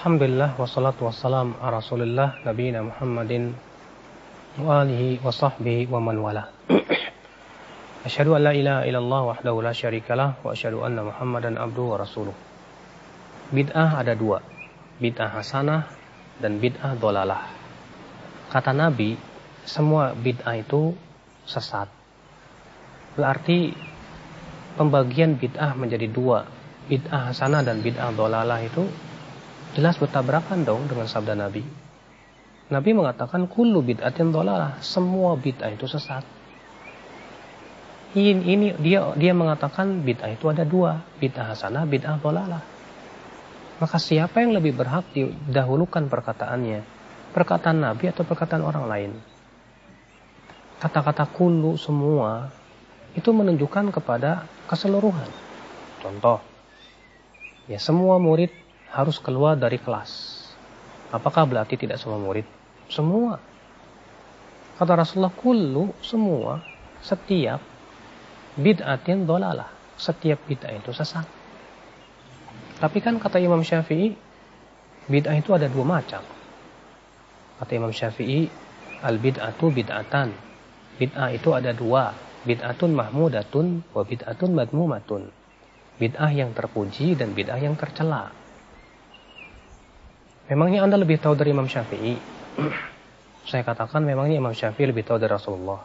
Alhamdulillah wassalatu wassalam ala Rasulillah nabiyina Muhammadin wa alihi wa sahbihi wa man wala. Asyhadu an la ilaha illallah wahdahu la syarikalah wa asyhadu anna Muhammadan abduhu wa rasuluh. Bid'ah ada dua, bid'ah hasanah dan bid'ah dolalah. Kata Nabi, semua bid'ah itu sesat. Berarti pembagian bid'ah menjadi dua, bid'ah hasanah dan bid'ah dolalah itu jelas bertabrakan dong dengan sabda Nabi. Nabi mengatakan kullu bid'atin dolalah, semua bid'ah itu sesat. Ini, ini dia dia mengatakan bid'ah itu ada dua, bid'ah hasanah, bid'ah dolalah. Maka siapa yang lebih berhak didahulukan perkataannya? Perkataan Nabi atau perkataan orang lain? Kata-kata kullu semua itu menunjukkan kepada keseluruhan. Contoh, ya semua murid harus keluar dari kelas. Apakah berarti tidak semua murid? Semua. Kata Rasulullah, kullu, semua, setiap bid'atin dolalah. Setiap bid'ah itu sesat. Tapi kan kata Imam Syafi'i, bid'ah itu ada dua macam. Kata Imam Syafi'i, al-bid'atu bid'atan. Bid'ah itu ada dua. Bid'atun mahmudatun wa bid'atun madmumatun. Bid'ah yang terpuji dan bid'ah yang tercela. Memangnya Anda lebih tahu dari Imam Syafi'i? Saya katakan memangnya Imam Syafi'i lebih tahu dari Rasulullah.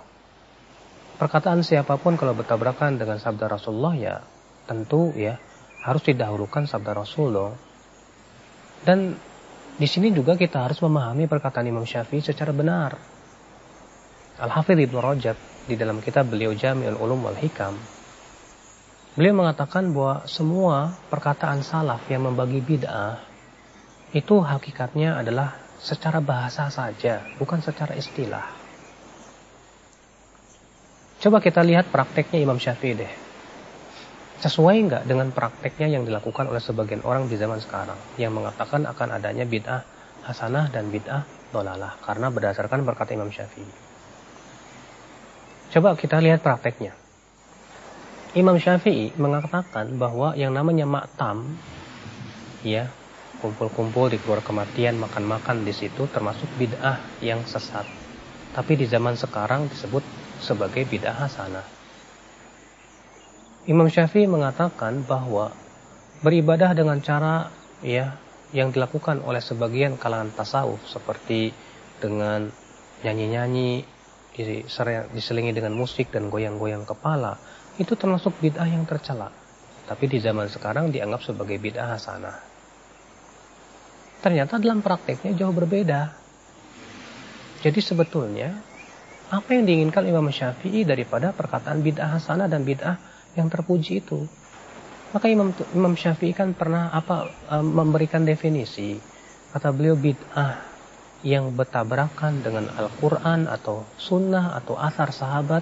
Perkataan siapa pun kalau bertabrakan dengan sabda Rasulullah ya tentu ya harus didahulukan sabda Rasulullah. Dan di sini juga kita harus memahami perkataan Imam Syafi'i secara benar. Al-Hafidh Ibnu Rajab di dalam kitab beliau Jami'ul Ulum wal Hikam beliau mengatakan bahwa semua perkataan salaf yang membagi bid'ah itu hakikatnya adalah secara bahasa saja, bukan secara istilah. Coba kita lihat prakteknya Imam Syafi'i deh. Sesuai nggak dengan prakteknya yang dilakukan oleh sebagian orang di zaman sekarang yang mengatakan akan adanya bid'ah hasanah dan bid'ah dolalah karena berdasarkan berkata Imam Syafi'i. Coba kita lihat prakteknya. Imam Syafi'i mengatakan bahwa yang namanya maktam ya kumpul-kumpul di keluar kematian, makan-makan di situ termasuk bid'ah yang sesat. Tapi di zaman sekarang disebut sebagai bid'ah hasanah. Imam Syafi'i mengatakan bahwa beribadah dengan cara ya yang dilakukan oleh sebagian kalangan tasawuf seperti dengan nyanyi-nyanyi diselingi dengan musik dan goyang-goyang kepala itu termasuk bid'ah yang tercela. Tapi di zaman sekarang dianggap sebagai bid'ah hasanah ternyata dalam prakteknya jauh berbeda. Jadi sebetulnya apa yang diinginkan Imam Syafi'i daripada perkataan bid'ah hasanah dan bid'ah yang terpuji itu. Maka Imam Imam Syafi'i kan pernah apa memberikan definisi. Kata beliau bid'ah yang bertabrakan dengan Al-Quran atau sunnah atau asar sahabat,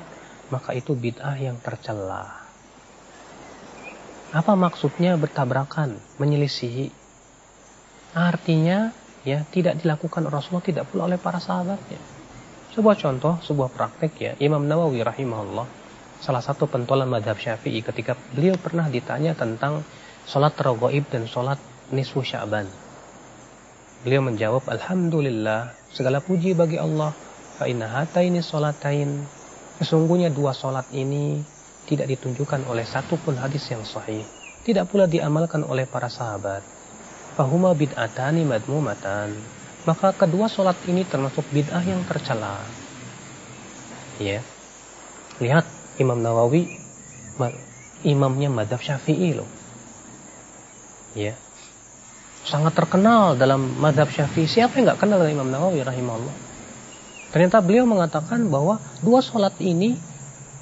maka itu bid'ah yang tercela. Apa maksudnya bertabrakan, menyelisihi? Artinya ya tidak dilakukan Rasulullah tidak pula oleh para sahabatnya. Sebuah contoh, sebuah praktek ya, Imam Nawawi rahimahullah, salah satu pentolan madhab syafi'i ketika beliau pernah ditanya tentang sholat rogoib dan sholat nisfu sya'ban. Beliau menjawab, Alhamdulillah, segala puji bagi Allah, fa inna hataini sholatain. Sesungguhnya dua sholat ini tidak ditunjukkan oleh satupun hadis yang sahih. Tidak pula diamalkan oleh para sahabat fahuma bid'atani madmumatan. Maka kedua sholat ini termasuk bid'ah yang tercela. Ya. Lihat Imam Nawawi imamnya madhab syafi'i loh. Ya. Sangat terkenal dalam madhab syafi'i. Siapa yang nggak kenal dengan Imam Nawawi rahimahullah? Ternyata beliau mengatakan bahwa dua sholat ini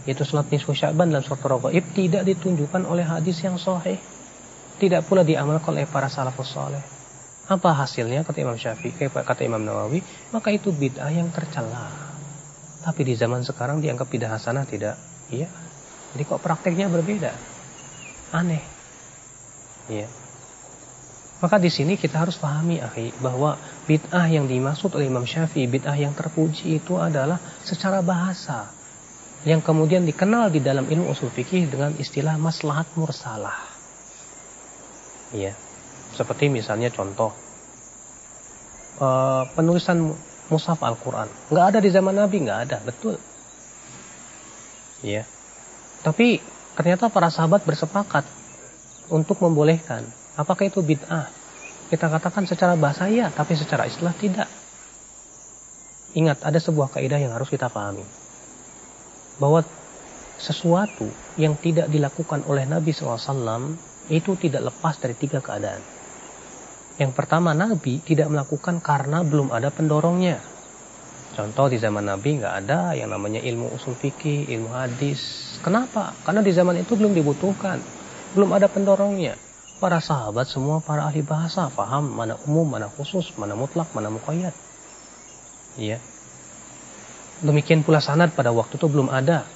yaitu sholat nisfu sya'ban dan sholat raghaib tidak ditunjukkan oleh hadis yang sahih tidak pula diamalkan oleh para salafus soleh. Apa hasilnya kata Imam Syafi'i, kata Imam Nawawi, maka itu bid'ah yang tercela. Tapi di zaman sekarang dianggap bid'ah hasanah tidak? Iya. Jadi kok prakteknya berbeda? Aneh. Iya. Maka di sini kita harus pahami, akhi, bahwa bid'ah yang dimaksud oleh Imam Syafi'i, bid'ah yang terpuji itu adalah secara bahasa yang kemudian dikenal di dalam ilmu usul fikih dengan istilah maslahat mursalah. Ya. Seperti misalnya contoh uh, penulisan mushaf Al-Quran. Nggak ada di zaman Nabi, nggak ada, betul. Ya. Tapi ternyata para sahabat bersepakat untuk membolehkan. Apakah itu bid'ah? Kita katakan secara bahasa ya, tapi secara istilah tidak. Ingat, ada sebuah kaidah yang harus kita pahami. Bahwa sesuatu yang tidak dilakukan oleh Nabi SAW itu tidak lepas dari tiga keadaan. Yang pertama, Nabi tidak melakukan karena belum ada pendorongnya. Contoh di zaman Nabi nggak ada yang namanya ilmu usul fikih, ilmu hadis. Kenapa? Karena di zaman itu belum dibutuhkan, belum ada pendorongnya. Para sahabat semua para ahli bahasa paham mana umum, mana khusus, mana mutlak, mana muqayyad. Iya. Demikian pula sanad pada waktu itu belum ada.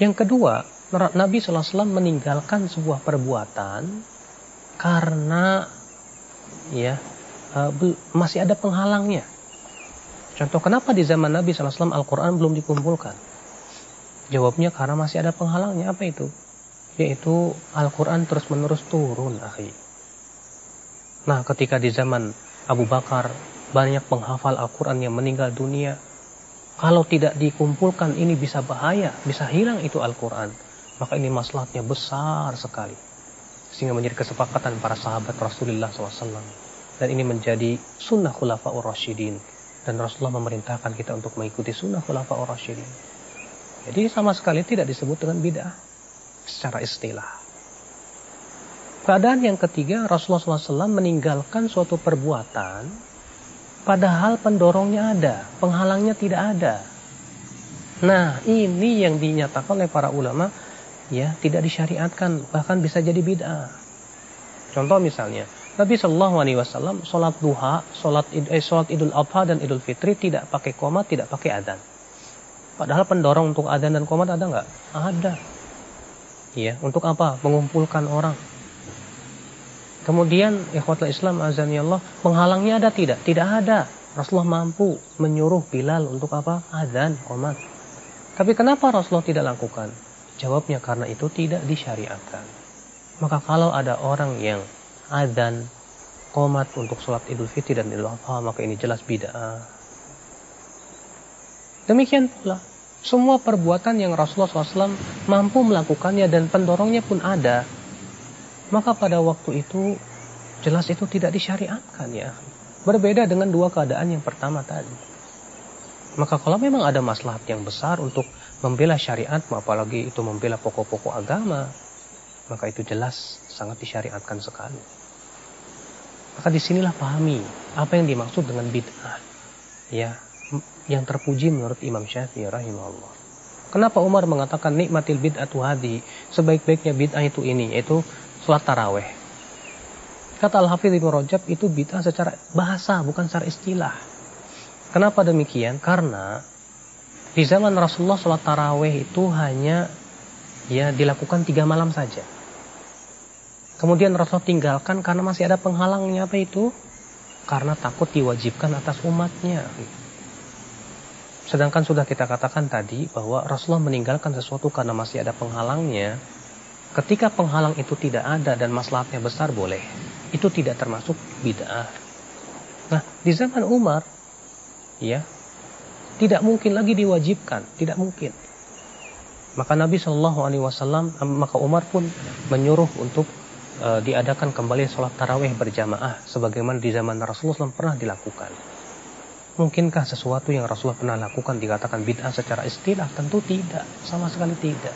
Yang kedua, Nabi SAW meninggalkan sebuah perbuatan karena ya uh, masih ada penghalangnya. Contoh kenapa di zaman Nabi SAW Al-Quran belum dikumpulkan? Jawabnya karena masih ada penghalangnya. Apa itu? Yaitu Al-Quran terus menerus turun, akhi. Nah, ketika di zaman Abu Bakar banyak penghafal Al-Quran yang meninggal dunia. Kalau tidak dikumpulkan ini bisa bahaya, bisa hilang itu Al-Quran. Maka ini maslahatnya besar sekali. Sehingga menjadi kesepakatan para sahabat Rasulullah SAW. Dan ini menjadi sunnah khulafa'ur rasyidin. Dan Rasulullah memerintahkan kita untuk mengikuti sunnah khulafa'ur rasyidin. Jadi sama sekali tidak disebut dengan bid'ah secara istilah. Keadaan yang ketiga, Rasulullah SAW meninggalkan suatu perbuatan Padahal pendorongnya ada, penghalangnya tidak ada. Nah, ini yang dinyatakan oleh para ulama ya tidak disyariatkan, bahkan bisa jadi bid'ah. Contoh misalnya, Nabi Shallallahu Alaihi Wasallam sholat duha, sholat, eh, sholat Idul Adha dan Idul Fitri tidak pakai komat, tidak pakai adan. Padahal pendorong untuk adan dan komat ada nggak? Ada. Iya, untuk apa? Mengumpulkan orang. Kemudian ikhwatul Islam azan Allah penghalangnya ada tidak? Tidak ada. Rasulullah mampu menyuruh Bilal untuk apa? Azan, komat. Tapi kenapa Rasulullah tidak lakukan? Jawabnya karena itu tidak disyariatkan. Maka kalau ada orang yang azan, komat untuk sholat idul fitri dan idul adha, maka ini jelas bid'ah. Demikian pula, semua perbuatan yang Rasulullah SAW mampu melakukannya dan pendorongnya pun ada, maka pada waktu itu jelas itu tidak disyariatkan ya. Berbeda dengan dua keadaan yang pertama tadi. Maka kalau memang ada maslahat yang besar untuk membela syariat, apalagi itu membela pokok-pokok agama, maka itu jelas sangat disyariatkan sekali. Maka di sinilah pahami apa yang dimaksud dengan bid'ah. Ya, yang terpuji menurut Imam Syafi'i rahimahullah. Kenapa Umar mengatakan nikmatil bid'atu hadi, sebaik-baiknya bid'ah itu ini, yaitu sholat taraweh. Kata Al-Hafidh Ibn Rajab itu bid'ah secara bahasa, bukan secara istilah. Kenapa demikian? Karena di zaman Rasulullah sholat taraweh itu hanya ya dilakukan tiga malam saja. Kemudian Rasulullah tinggalkan karena masih ada penghalangnya apa itu? Karena takut diwajibkan atas umatnya. Sedangkan sudah kita katakan tadi bahwa Rasulullah meninggalkan sesuatu karena masih ada penghalangnya Ketika penghalang itu tidak ada dan maslahatnya besar boleh. Itu tidak termasuk bid'ah. Nah, di zaman Umar ya, tidak mungkin lagi diwajibkan, tidak mungkin. Maka Nabi Shallallahu alaihi wasallam maka Umar pun menyuruh untuk uh, diadakan kembali sholat tarawih berjamaah sebagaimana di zaman Rasulullah SAW pernah dilakukan. Mungkinkah sesuatu yang Rasulullah pernah lakukan dikatakan bid'ah secara istilah? Tentu tidak, sama sekali tidak.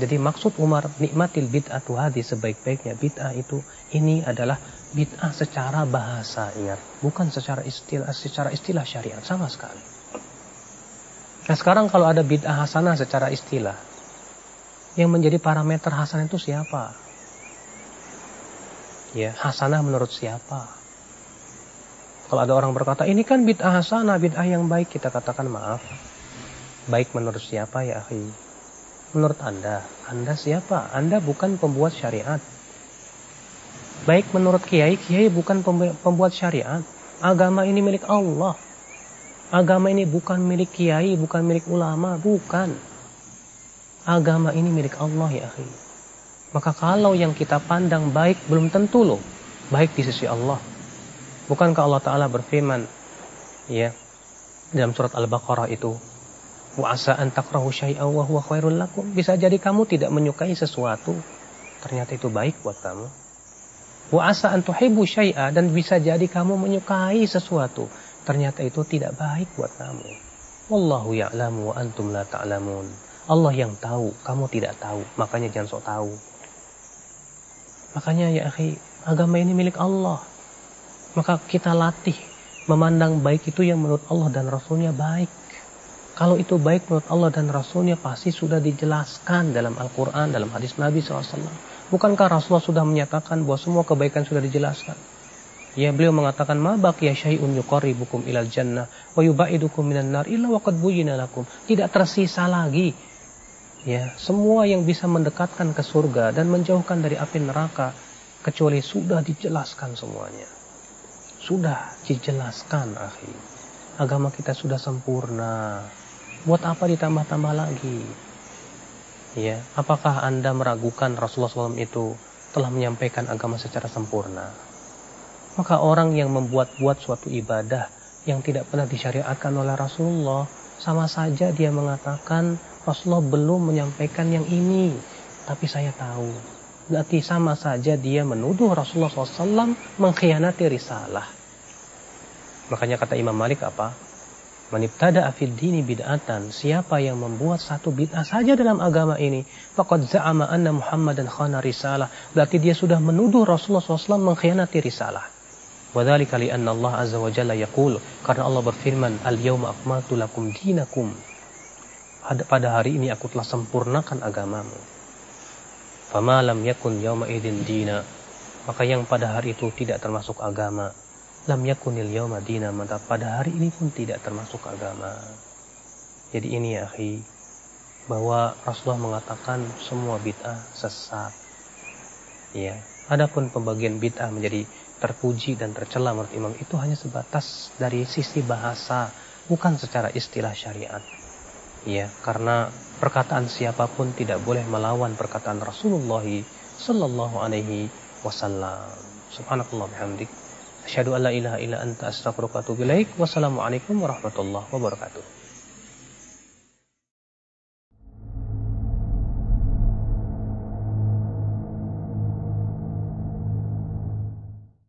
Jadi maksud Umar nikmatil bid'atu hadi sebaik-baiknya bid'ah itu ini adalah bid'ah secara bahasa ingat, bukan secara istilah secara istilah syariat sama sekali. Nah sekarang kalau ada bid'ah hasanah secara istilah, yang menjadi parameter hasanah itu siapa? Ya, hasanah menurut siapa? Kalau ada orang berkata, ini kan bid'ah hasanah, bid'ah yang baik, kita katakan maaf. Baik menurut siapa ya akhi? menurut Anda? Anda siapa? Anda bukan pembuat syariat. Baik menurut kiai, kiai bukan pembuat syariat. Agama ini milik Allah. Agama ini bukan milik kiai, bukan milik ulama, bukan. Agama ini milik Allah ya akhi. Maka kalau yang kita pandang baik belum tentu loh baik di sisi Allah. Bukankah Allah Ta'ala berfirman ya dalam surat Al-Baqarah itu wa asa wa khairul lakum bisa jadi kamu tidak menyukai sesuatu ternyata itu baik buat kamu wa asa dan bisa jadi kamu menyukai sesuatu ternyata itu tidak baik buat kamu wallahu ya'lamu wa antum la ta'lamun Allah yang tahu kamu tidak tahu makanya jangan sok tahu makanya ya akhi agama ini milik Allah maka kita latih memandang baik itu yang menurut Allah dan Rasulnya baik. Kalau itu baik menurut Allah dan Rasulnya pasti sudah dijelaskan dalam Al-Quran, dalam hadis Nabi SAW. Bukankah Rasulullah sudah menyatakan bahwa semua kebaikan sudah dijelaskan? Ya beliau mengatakan ma baqiya syai'un yuqarribukum ilal jannah wa yubaidukum minan nar illa waqad buyyina lakum. Tidak tersisa lagi ya semua yang bisa mendekatkan ke surga dan menjauhkan dari api neraka kecuali sudah dijelaskan semuanya. Sudah dijelaskan, akhi. Agama kita sudah sempurna. Buat apa ditambah-tambah lagi? Ya, apakah Anda meragukan Rasulullah SAW itu telah menyampaikan agama secara sempurna? Maka orang yang membuat-buat suatu ibadah yang tidak pernah disyariatkan oleh Rasulullah, sama saja dia mengatakan Rasulullah belum menyampaikan yang ini, tapi saya tahu berarti sama saja dia menuduh Rasulullah SAW mengkhianati risalah. Makanya kata Imam Malik apa? Manibtada afid dini bid'atan. Siapa yang membuat satu bid'ah saja dalam agama ini. Faqad za'ama anna Muhammadan khana risalah. Berarti dia sudah menuduh Rasulullah SAW mengkhianati risalah. Wadhalika li anna Allah azza wa jalla. Karena Allah berfirman. Al-yawma akmaltu lakum dinakum. Pada hari ini aku telah sempurnakan agamamu. Fama lam yakun yawma idin dina. Maka yang pada hari itu tidak termasuk agama. Lam yakunil yawma dina. Maka pada hari ini pun tidak termasuk agama. Jadi ini ya akhi. Bahwa Rasulullah mengatakan semua bid'ah sesat. Ya. Adapun pembagian bid'ah menjadi terpuji dan tercela menurut imam itu hanya sebatas dari sisi bahasa. Bukan secara istilah syariat. Ya, karena perkataan siapa pun tidak boleh melawan perkataan Rasulullah sallallahu alaihi wasallam. Subhanakallah bihamdik. Asyhadu an la ilaha illa anta astaghfiruka wa atubu ilaik. Wassalamualaikum warahmatullahi wabarakatuh.